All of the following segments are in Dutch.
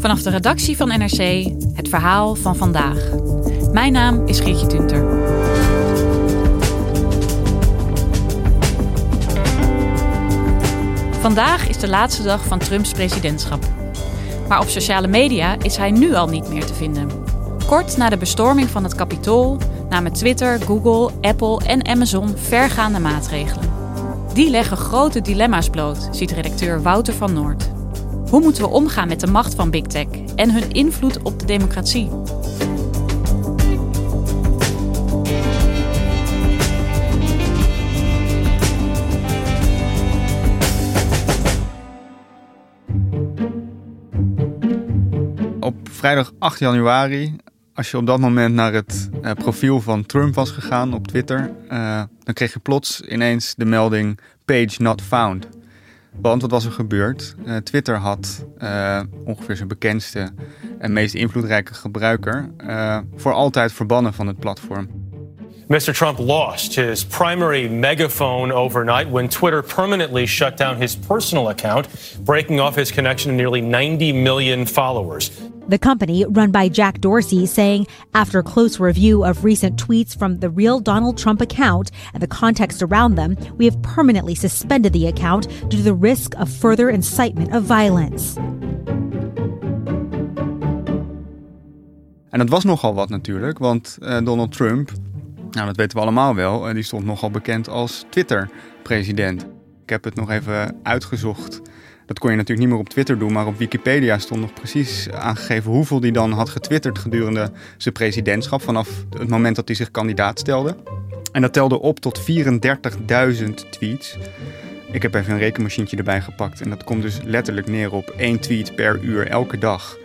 Vanaf de redactie van NRC het verhaal van vandaag. Mijn naam is Geertje Tunter. Vandaag is de laatste dag van Trumps presidentschap. Maar op sociale media is hij nu al niet meer te vinden. Kort na de bestorming van het Capitool namen Twitter, Google, Apple en Amazon vergaande maatregelen. Die leggen grote dilemma's bloot, ziet redacteur Wouter van Noord. Hoe moeten we omgaan met de macht van Big Tech en hun invloed op de democratie? Op vrijdag 8 januari, als je op dat moment naar het uh, profiel van Trump was gegaan op Twitter, uh, dan kreeg je plots ineens de melding page not found. Want wat was er gebeurd? Uh, Twitter had ongeveer zijn bekendste en meest invloedrijke gebruiker voor altijd verbannen van het platform. Mr. Trump lost his primary megaphone overnight when Twitter permanently shut down his personal account, breaking off his connection to nearly 90 million followers. The company, run by Jack Dorsey, saying after close review of recent tweets from the real Donald Trump account and the context around them, we have permanently suspended the account due to the risk of further incitement of violence. En dat was nogal wat natuurlijk, want uh, Donald Trump Nou, dat weten we allemaal wel. Die stond nogal bekend als Twitter-president. Ik heb het nog even uitgezocht. Dat kon je natuurlijk niet meer op Twitter doen, maar op Wikipedia stond nog precies aangegeven hoeveel hij dan had getwitterd gedurende zijn presidentschap vanaf het moment dat hij zich kandidaat stelde. En dat telde op tot 34.000 tweets. Ik heb even een rekenmachientje erbij gepakt en dat komt dus letterlijk neer op één tweet per uur elke dag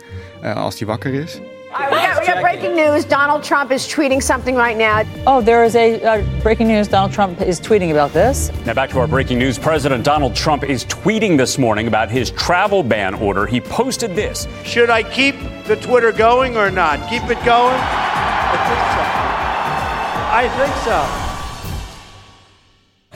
uh, als hij wakker is. We, got, we got breaking news. Donald Trump is tweeting something right now. Oh, there is a uh, breaking news. Donald Trump is tweeting about this. Now, back to our breaking news. President Donald Trump is tweeting this morning about his travel ban order. He posted this Should I keep the Twitter going or not? Keep it going? I think so. I think so.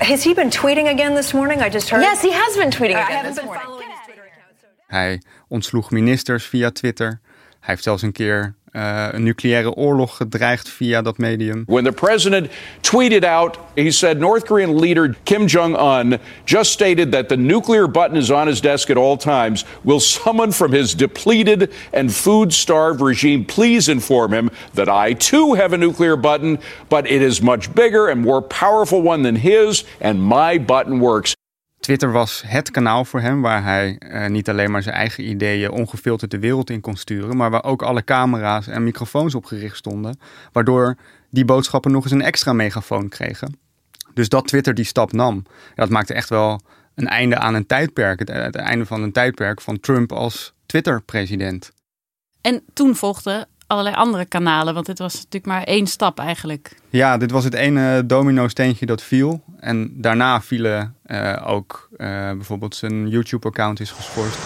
Has he been tweeting again this morning? I just heard. Yes, he has been tweeting again. I haven't this been morning. following his Twitter account. so- Hij ontsloeg ministers via Twitter. Hij heeft zelfs een keer uh, een nucleaire oorlog gedreigd via dat medium. When the president tweeted out, he said North Korean leader Kim Jong un just stated that the nuclear button is on his desk at all times. Will someone from his depleted and food starved regime please inform him that I too have a nuclear button, but it is much bigger and more powerful one than his, and my button works. Twitter was het kanaal voor hem waar hij uh, niet alleen maar zijn eigen ideeën ongefilterd de wereld in kon sturen, maar waar ook alle camera's en microfoons op gericht stonden, waardoor die boodschappen nog eens een extra megafoon kregen. Dus dat Twitter die stap nam, dat maakte echt wel een einde aan een tijdperk, het, het einde van een tijdperk van Trump als Twitter-president. En toen volgden allerlei andere kanalen, want het was natuurlijk maar één stap eigenlijk. Ja, dit was het ene domino-steentje dat viel. En daarna vielen uh, ook uh, bijvoorbeeld zijn YouTube-account is geschorst.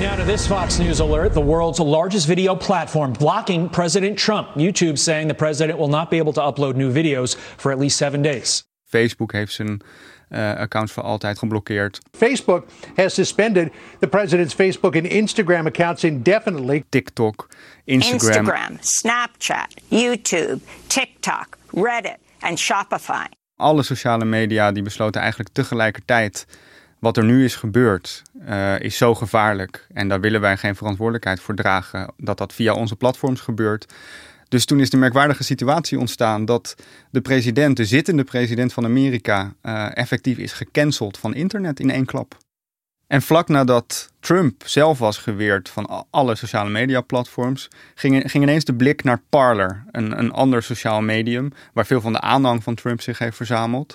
Now to this Fox News alert. The world's largest video platform blocking President Trump. YouTube saying the president will not be able to upload new videos for at least seven days. Facebook heeft zijn accounts voor altijd geblokkeerd. Facebook has suspended the president's Facebook and Instagram accounts indefinitely. TikTok, Instagram, Instagram Snapchat, YouTube, TikTok, Reddit, and Shopify. Alle sociale media die besloten eigenlijk tegelijkertijd wat er nu is gebeurd, uh, is zo gevaarlijk. En daar willen wij geen verantwoordelijkheid voor dragen dat dat via onze platforms gebeurt. Dus toen is de merkwaardige situatie ontstaan dat de president, de zittende president van Amerika, uh, effectief is gecanceld van internet in één klap. En vlak nadat Trump zelf was geweerd van alle sociale media platforms, ging, ging ineens de blik naar Parler, een, een ander sociaal medium waar veel van de aanhang van Trump zich heeft verzameld.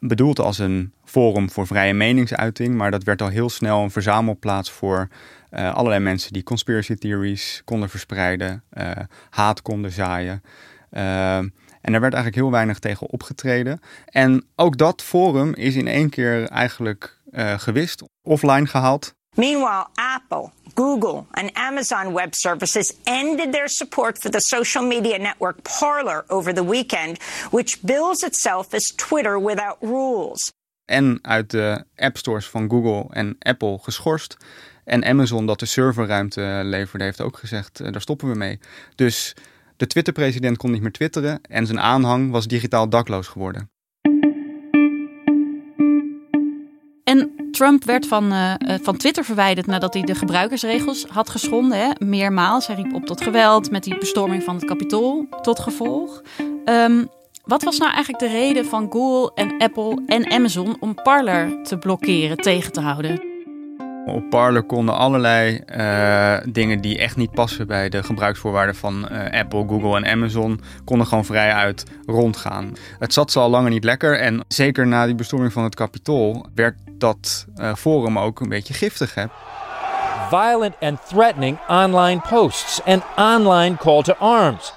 Bedoeld als een forum voor vrije meningsuiting, maar dat werd al heel snel een verzamelplaats voor uh, allerlei mensen die conspiracy theories konden verspreiden, uh, haat konden zaaien. Uh, en daar werd eigenlijk heel weinig tegen opgetreden. En ook dat forum is in één keer eigenlijk gewist, offline gehaald. Meanwhile, Apple, Google, and Amazon Web Services ended their support for the social media network Parler over the weekend, which bills itself as Twitter without rules. En uit de app stores van Google en Apple geschorst. En Amazon, dat de serverruimte leverde, heeft ook gezegd: uh, daar stoppen we mee. Dus de Twitter-president kon niet meer twitteren en zijn aanhang was digitaal dakloos geworden. En Trump werd van, uh, van Twitter verwijderd nadat hij de gebruikersregels had geschonden. Hè? Meermaals. Hij riep op tot geweld met die bestorming van het kapitool tot gevolg. Um, wat was nou eigenlijk de reden van Google en Apple en Amazon om Parler te blokkeren, tegen te houden? Op Parler konden allerlei uh, dingen die echt niet passen bij de gebruiksvoorwaarden van Apple, Google en Amazon, konden gewoon vrij uit rondgaan. Het zat ze al langer niet lekker en zeker na die bestorming van het kapitool werd dat uh, forum ook een beetje giftig. Hè? Violent and threatening online posts and online call to arms.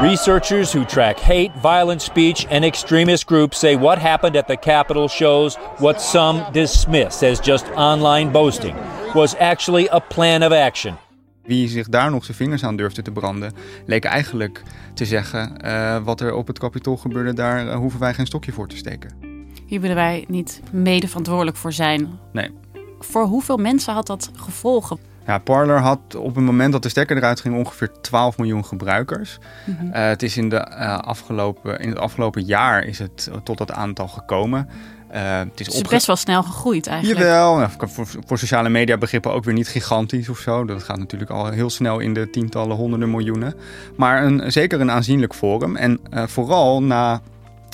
Researchers who track hate, violent speech, and extremist groups say what happened at the Capitol shows what some dismiss as just online boasting was actually a plan of action. Wie zich daar nog zijn vingers aan durfde te branden, leek eigenlijk te zeggen: uh, wat er op het kapitool gebeurde, daar uh, hoeven wij geen stokje voor te steken. Hier willen wij niet mede verantwoordelijk voor zijn. Nee. Voor hoeveel mensen had dat gevolgen? Ja, Parler had op het moment dat de stekker eruit ging ongeveer 12 miljoen gebruikers. Mm -hmm. uh, het is in, de, uh, afgelopen, in het afgelopen jaar is het tot dat aantal gekomen. Uh, het is, het is best wel snel gegroeid eigenlijk. Jawel, ja, voor, voor, sociale media begrippen ook weer niet gigantisch of zo. Dat gaat natuurlijk al heel snel in de tientallen, honderden miljoenen. Maar een, zeker een aanzienlijk forum. En vooral na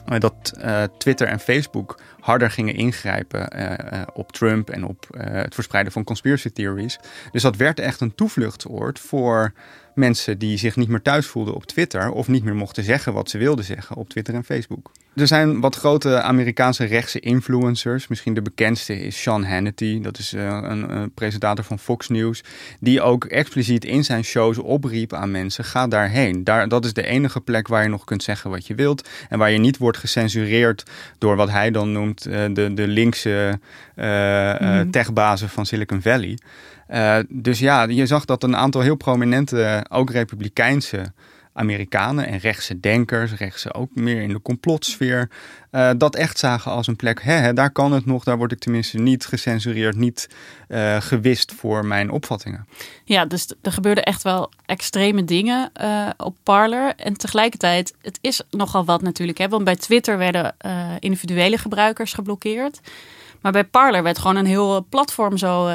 dat uh, Twitter en Facebook harder gingen ingrijpen uh, uh, op Trump en op het verspreiden van conspiracy theories. Dus dat werd echt een toevluchtsoord voor mensen die zich niet meer thuis voelden op Twitter of niet meer mochten zeggen wat ze wilden zeggen op Twitter en Facebook. Er zijn wat grote Amerikaanse rechtse influencers. Misschien de bekendste is Sean Hannity. Dat is uh, een, een, presentator van Fox News. Die ook expliciet in zijn shows opriep aan mensen: ga daarheen. Daar, dat is de enige plek waar je nog kunt zeggen wat je wilt. En waar je niet wordt gecensureerd door wat hij dan noemt uh, de, de linkse uh, mm. techbazen van Silicon Valley. Dus ja, je zag dat een aantal heel prominente, ook republikeinse Amerikanen en rechtse denkers, rechtse ook meer in de complotsfeer, uh, dat echt zagen als een plek. Hè, daar kan het nog, daar word ik tenminste niet gecensureerd, niet gewist voor mijn opvattingen. Ja, dus er gebeurden echt wel extreme dingen op Parler. En tegelijkertijd, het is nogal wat natuurlijk. Hè, want bij Twitter werden individuele gebruikers geblokkeerd. Maar bij Parler werd gewoon een heel platform zo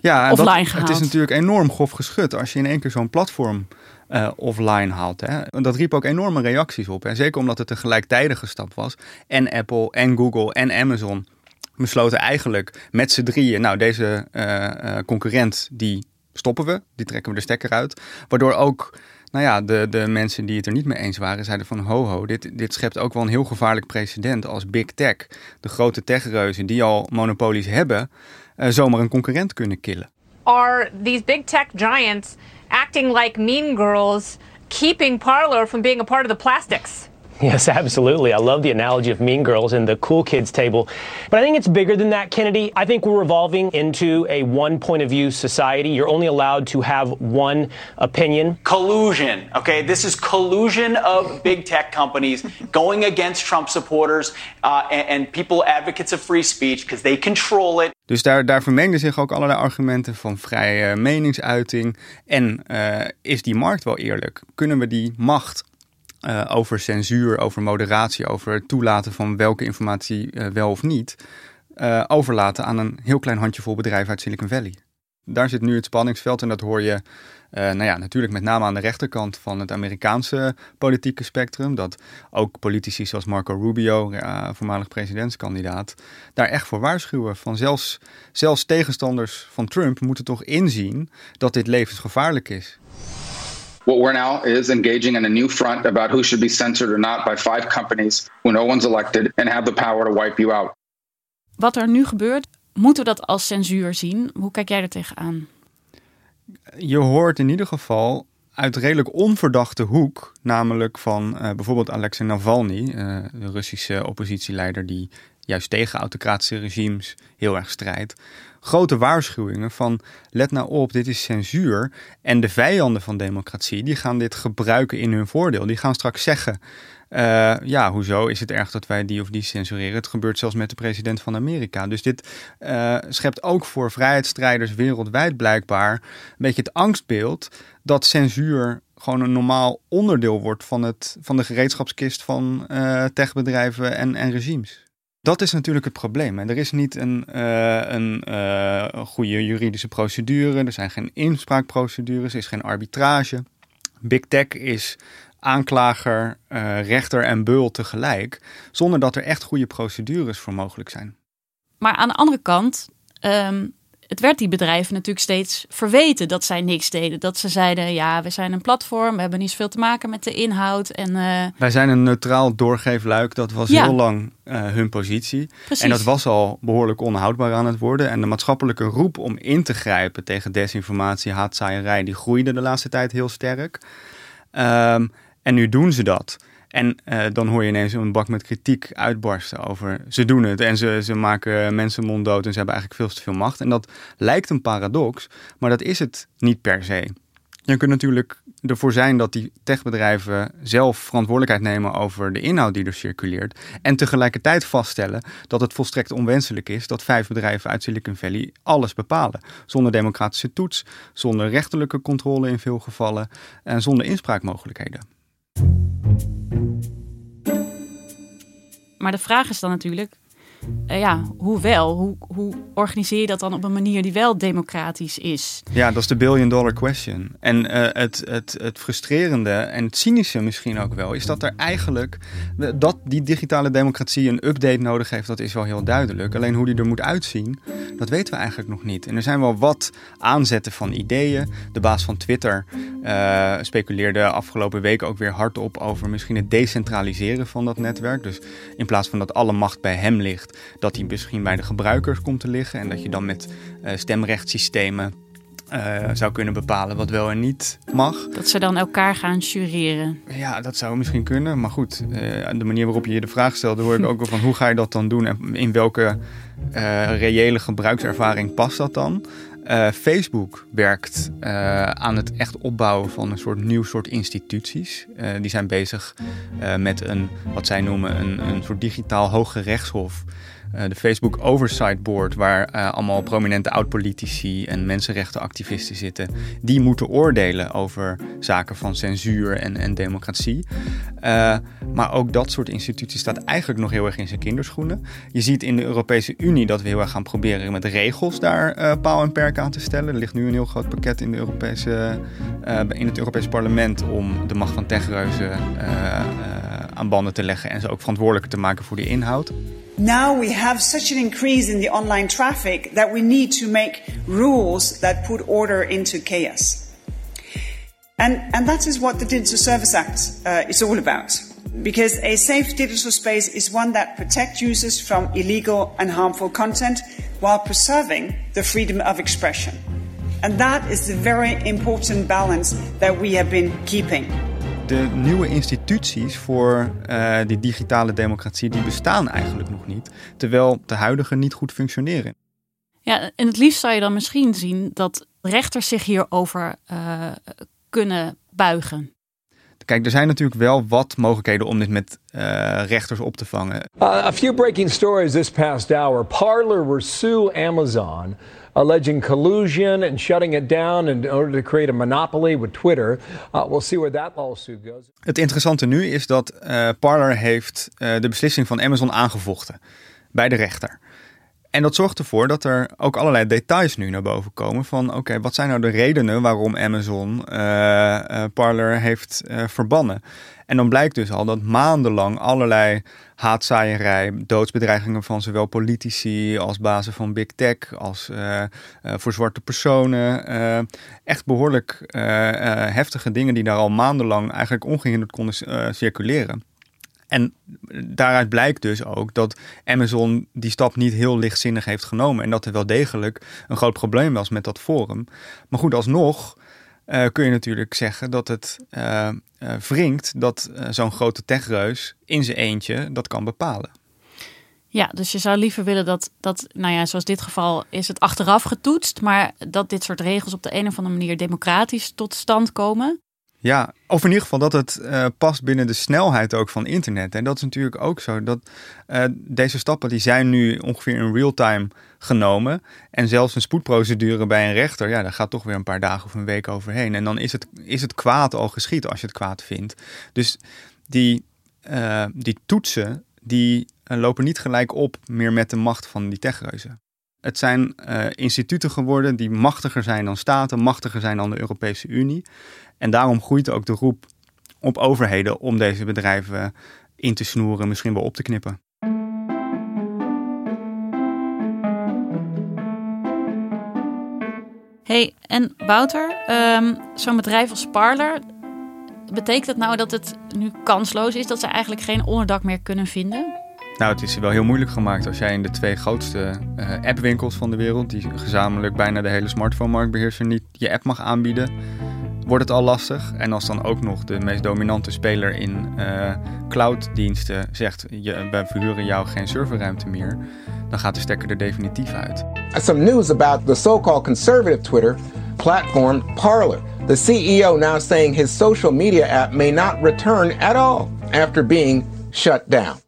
ja, offline dat, gehaald. Het is natuurlijk enorm grof geschud als je in één keer zo'n platform uh, offline haalt. Hè. Dat riep ook enorme reacties op. En zeker omdat het een gelijktijdige stap was. En Apple en Google en Amazon besloten eigenlijk met z'n drieën... nou, deze uh, concurrent, die stoppen we. Die trekken we de stekker uit. Waardoor ook... Nou ja, de, de mensen die het er niet mee eens waren, zeiden van ho ho, dit, dit schept ook wel een heel gevaarlijk precedent als Big Tech. De grote techreuzen die al monopolies hebben, uh, zomaar een concurrent kunnen killen. Are these big tech giants acting like mean girls, keeping Parlor from being a part of the plastics. Yes, absolutely. I love the analogy of Mean Girls and the cool kids table. But I think it's bigger than that, Kennedy. I think we're evolving into a one point of view society. You're only allowed to have one opinion. Collusion, okay? This is collusion of big tech companies going against Trump supporters uh, and, and people advocates of free speech because they control it. Dus daar, daar vermengden zich ook allerlei argumenten van vrije meningsuiting. En uh, is die markt wel eerlijk? Kunnen we die macht uh, over censuur, over moderatie, over het toelaten van welke informatie uh, wel of niet, uh, overlaten aan een heel klein handjevol bedrijven uit Silicon Valley. Daar zit nu het spanningsveld en dat hoor je nou ja, natuurlijk met name aan de rechterkant van het Amerikaanse politieke spectrum. Dat ook politici zoals Marco Rubio, voormalig presidentskandidaat, daar echt voor waarschuwen. Van zelfs, zelfs tegenstanders van Trump moeten toch inzien dat dit levensgevaarlijk is. What we're now is engaging in a new front about who should be censored or not by five companies who no one's elected and have the power to wipe you out. Wat er nu gebeurt, moeten we dat als censuur zien? Hoe kijk jij er tegenaan? Je hoort in ieder geval uit redelijk onverdachte hoek, namelijk van uh, bijvoorbeeld Alexei Navalny, uh, de Russische oppositieleider die juist tegen autocratische regimes heel erg strijdt grote waarschuwingen van let nou op, dit is censuur. En de vijanden van democratie, die gaan dit gebruiken in hun voordeel. Die gaan straks zeggen, uh, ja, hoezo is het erg dat wij die of die censureren? Het gebeurt zelfs met de president van Amerika. Dus dit uh, schept ook voor vrijheidsstrijders wereldwijd blijkbaar een beetje het angstbeeld dat censuur gewoon een normaal onderdeel wordt van, het, van de gereedschapskist van uh, techbedrijven en, en regimes. Dat is natuurlijk het probleem. Er is niet een, uh, een uh, goede juridische procedure, er zijn geen inspraakprocedures, er is geen arbitrage. Big Tech is aanklager, uh, rechter en beul tegelijk, zonder dat er echt goede procedures voor mogelijk zijn. Maar aan de andere kant, um, het werd die bedrijven natuurlijk steeds verweten dat zij niks deden. Dat ze zeiden, ja, we zijn een platform, we hebben niet zoveel te maken met de inhoud. En, uh... Wij zijn een neutraal doorgeefluik, dat was Ja. heel lang uh, hun positie. Precies. En dat was al behoorlijk onhoudbaar aan het worden. En de maatschappelijke roep om in te grijpen tegen desinformatie, haatzaaierij, die groeide de laatste tijd heel sterk. Um, en nu doen ze dat. En uh, dan hoor je ineens een bak met kritiek uitbarsten over ze doen het en ze, ze maken mensen monddood en ze hebben eigenlijk veel te veel macht. En dat lijkt een paradox, maar dat is het niet per se. Je kunt natuurlijk ervoor zijn dat die techbedrijven zelf verantwoordelijkheid nemen over de inhoud die er circuleert. En tegelijkertijd vaststellen dat het volstrekt onwenselijk is dat vijf bedrijven uit Silicon Valley alles bepalen. Zonder democratische toets, zonder rechterlijke controle in veel gevallen en zonder inspraakmogelijkheden. Maar de vraag is dan natuurlijk, uh, ja, hoe wel? Hoe, hoe organiseer je dat dan op een manier die wel democratisch is? Ja, dat is de billion dollar question. En uh, het, het, het frustrerende en het cynische misschien ook wel, is dat er eigenlijk, dat die digitale democratie een update nodig heeft, dat is wel heel duidelijk. Alleen hoe die er moet uitzien, dat weten we eigenlijk nog niet. En er zijn wel wat aanzetten van ideeën. De baas van Twitter uh, speculeerde afgelopen week ook weer hardop over misschien het decentraliseren van dat netwerk. Dus in plaats van dat alle macht bij hem ligt, dat die misschien bij de gebruikers komt te liggen. En dat je dan met uh, stemrechtssystemen uh, zou kunnen bepalen wat wel en niet mag. Dat ze dan elkaar gaan jureren. Ja, dat zou misschien kunnen. Maar goed, uh, de manier waarop je je de vraag stelde, hoor ik ook wel van hoe ga je dat dan doen en in welke uh, reële gebruikservaring past dat dan? Uh, Facebook werkt uh, aan het echt opbouwen van een soort nieuw soort instituties. Uh, die zijn bezig met een, wat zij noemen, een, een soort digitaal hoge rechtshof. De Facebook Oversight Board, waar allemaal prominente oud-politici en mensenrechtenactivisten zitten. Die moeten oordelen over zaken van censuur en, en democratie. maar ook dat soort instituties staat eigenlijk nog heel erg in zijn kinderschoenen. Je ziet in de Europese Unie dat we heel erg gaan proberen met regels daar paal en perk aan te stellen. Er ligt nu een heel groot pakket in, de Europese, in het Europese parlement om de macht van techreuzen aan banden te leggen en ze ook verantwoordelijker te maken voor de inhoud. Now we have such an increase in the online traffic that we need to make rules that put order into chaos. And, and that is what the Digital Service Act uh, is all about. Because a safe digital space is one that protects users from illegal and harmful content while preserving the freedom of expression. And that is the very important balance that we have been keeping. De nieuwe instituties voor uh, die digitale democratie die bestaan eigenlijk nog niet, terwijl de huidige niet goed functioneren. Ja, en het liefst zou je dan misschien zien dat rechters zich hierover uh, kunnen buigen. Kijk, er zijn natuurlijk wel wat mogelijkheden om dit met uh, rechters op te vangen. Uh, a few breaking stories this past hour. Parler will sue Amazon alleging collusion and shutting it down in order to create a monopoly with Twitter. Uh, we'll see where that lawsuit goes. Het interessante nu is dat uh, Parler heeft uh, de beslissing van Amazon aangevochten bij de rechter. En dat zorgt ervoor dat er ook allerlei details nu naar boven komen van oké, wat zijn nou de redenen waarom Amazon uh, Parler heeft uh, verbannen? En dan blijkt dus al dat maandenlang allerlei haatzaaierij, doodsbedreigingen van zowel politici als bazen van big tech, als voor zwarte personen, echt behoorlijk heftige dingen die daar al maandenlang eigenlijk ongehinderd konden circuleren. En daaruit blijkt dus ook dat Amazon die stap niet heel lichtzinnig heeft genomen. En dat er wel degelijk een groot probleem was met dat forum. Maar goed, alsnog uh, kun je natuurlijk zeggen dat het uh, wringt dat zo'n grote techreus in zijn eentje dat kan bepalen. Ja, dus je zou liever willen dat, dat, nou ja, zoals dit geval is het achteraf getoetst, maar dat dit soort regels op de een of andere manier democratisch tot stand komen. Ja, of in ieder geval dat het uh, past binnen de snelheid ook van internet. En dat is natuurlijk ook zo. Dat uh, deze stappen die zijn nu ongeveer in real time genomen. En zelfs een spoedprocedure bij een rechter, ja, daar gaat toch weer een paar dagen of een week overheen. En dan is het, is het kwaad al geschied als je het kwaad vindt. Dus die, uh, die toetsen, die lopen niet gelijk op meer met de macht van die techreuzen. Het zijn uh, instituten geworden die machtiger zijn dan staten, machtiger zijn dan de Europese Unie. En daarom groeit ook de roep op overheden om deze bedrijven in te snoeren, misschien wel op te knippen. Hey, en Wouter, um, zo'n bedrijf als Parler, betekent dat nou dat het nu kansloos is dat ze eigenlijk geen onderdak meer kunnen vinden? Nou, het is wel heel moeilijk gemaakt als jij in de twee grootste uh, appwinkels van de wereld, die gezamenlijk bijna de hele smartphone-markt beheersen, niet je app mag aanbieden, wordt het al lastig. En als dan ook nog de meest dominante speler in uh, clouddiensten zegt, je, wij verhuren jou geen serverruimte meer, dan gaat de stekker er definitief uit. Some news about the so-called conservative Twitter platform Parler. The CEO now saying his social media app may not return at all after being shut down.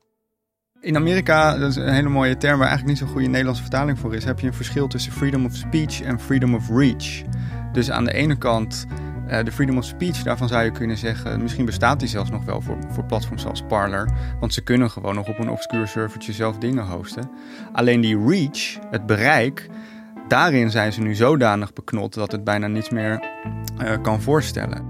In Amerika, dat is een hele mooie term waar eigenlijk niet zo'n goede Nederlandse vertaling voor is, heb je een verschil tussen freedom of speech en freedom of reach. Dus aan de ene kant uh, de freedom of speech, daarvan zou je kunnen zeggen, misschien bestaat die zelfs nog wel voor, voor platforms zoals Parler. Want ze kunnen gewoon nog op een obscuur servertje zelf dingen hosten. Alleen die reach, het bereik, daarin zijn ze nu zodanig beknot dat het bijna niets meer uh, kan voorstellen.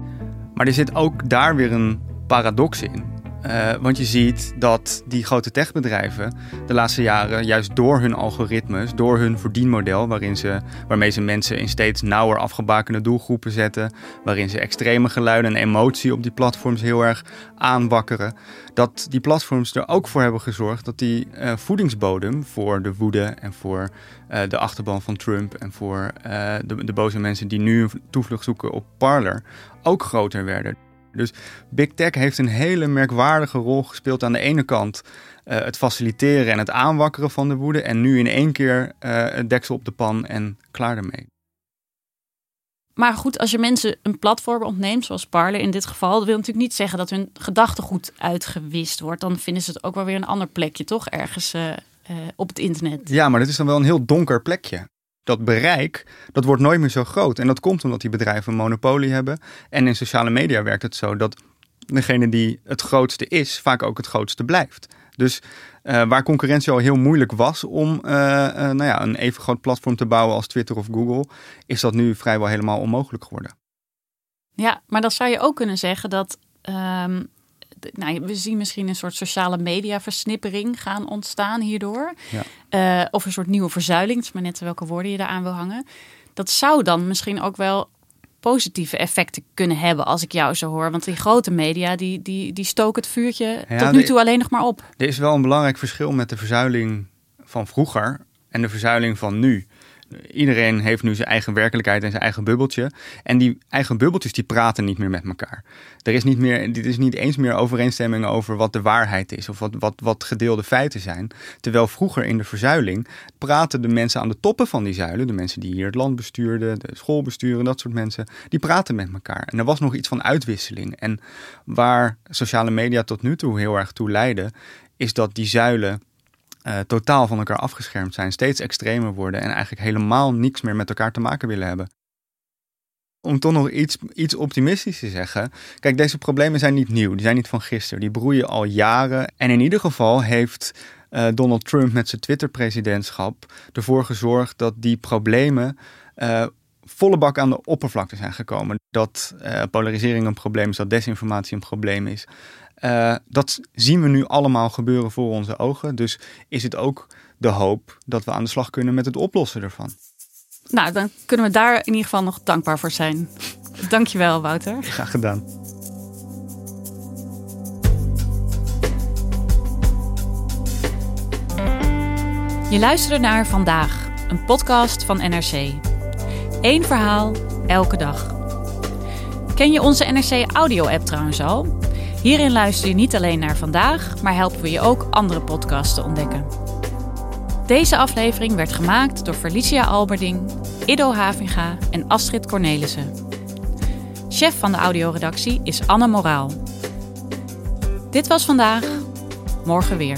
Maar er zit ook daar weer een paradox in. Uh, want je ziet dat die grote techbedrijven de laatste jaren, juist door hun algoritmes, door hun verdienmodel, waarin ze, waarmee ze mensen in steeds nauwer afgebakende doelgroepen zetten, waarin ze extreme geluiden en emotie op die platforms heel erg aanwakkeren, dat die platforms er ook voor hebben gezorgd dat die uh, voedingsbodem voor de woede en voor uh, de achterban van Trump en voor de, de boze mensen die nu toevlucht zoeken op Parler ook groter werden. Dus Big Tech heeft een hele merkwaardige rol gespeeld aan de ene kant uh, het faciliteren en het aanwakkeren van de woede. En nu in één keer uh, het deksel op de pan en klaar ermee. Maar goed, als je mensen een platform ontneemt, zoals Parler in dit geval, dat wil natuurlijk niet zeggen dat hun gedachtegoed uitgewist wordt. Dan vinden ze het ook wel weer een ander plekje, toch? Ergens uh, op het internet. Ja, maar dat is dan wel een heel donker plekje dat bereik, dat wordt nooit meer zo groot. En dat komt omdat die bedrijven een monopolie hebben. En in sociale media werkt het zo dat degene die het grootste is, vaak ook het grootste blijft. Dus uh, waar concurrentie al heel moeilijk was om uh, uh, nou ja, een even groot platform te bouwen als Twitter of Google, is dat nu vrijwel helemaal onmogelijk geworden. Ja, maar dan zou je ook kunnen zeggen dat um, nou, we zien misschien een soort sociale media versnippering gaan ontstaan hierdoor. Ja. Uh, of een soort nieuwe verzuiling, het is maar net welke woorden je daaraan wil hangen. Dat zou dan misschien ook wel positieve effecten kunnen hebben als ik jou zo hoor. Want die grote media die, die, die stoken het vuurtje ja, tot nu toe alleen nog maar op. Er is wel een belangrijk verschil met de verzuiling van vroeger en de verzuiling van nu. Iedereen heeft nu zijn eigen werkelijkheid en zijn eigen bubbeltje. En die eigen bubbeltjes die praten niet meer met elkaar. Er is niet, meer, dit is niet eens meer overeenstemming over wat de waarheid is of wat, wat, wat gedeelde feiten zijn. Terwijl vroeger in de verzuiling praten de mensen aan de toppen van die zuilen, de mensen die hier het land bestuurden, de school besturen, dat soort mensen, die praten met elkaar. En er was nog iets van uitwisseling. En waar sociale media tot nu toe heel erg toe leiden, is dat die zuilen uh, totaal van elkaar afgeschermd zijn, steeds extremer worden en eigenlijk helemaal niks meer met elkaar te maken willen hebben. Om toch nog iets, iets optimistisch te zeggen. Kijk, deze problemen zijn niet nieuw. Die zijn niet van gisteren. Die broeien al jaren. En in ieder geval heeft uh, Donald Trump met zijn Twitter-presidentschap ervoor gezorgd dat die problemen uh, volle bak aan de oppervlakte zijn gekomen. Dat polarisering een probleem is, dat desinformatie een probleem is. Uh, dat zien we nu allemaal gebeuren voor onze ogen. Dus is het ook de hoop dat we aan de slag kunnen met het oplossen ervan. Nou, dan kunnen we daar in ieder geval nog dankbaar voor zijn. Dankjewel, Wouter. Graag gedaan. Je luisterde naar Vandaag, een podcast van NRC. Eén verhaal, elke dag. Ken je onze NRC Audio-app trouwens al? Hierin luister je niet alleen naar vandaag, maar helpen we je ook andere podcasts te ontdekken. Deze aflevering werd gemaakt door Felicia Alberding, Ido Havinga en Astrid Cornelissen. Chef van de audioredactie is Anne Moraal. Dit was vandaag, morgen weer.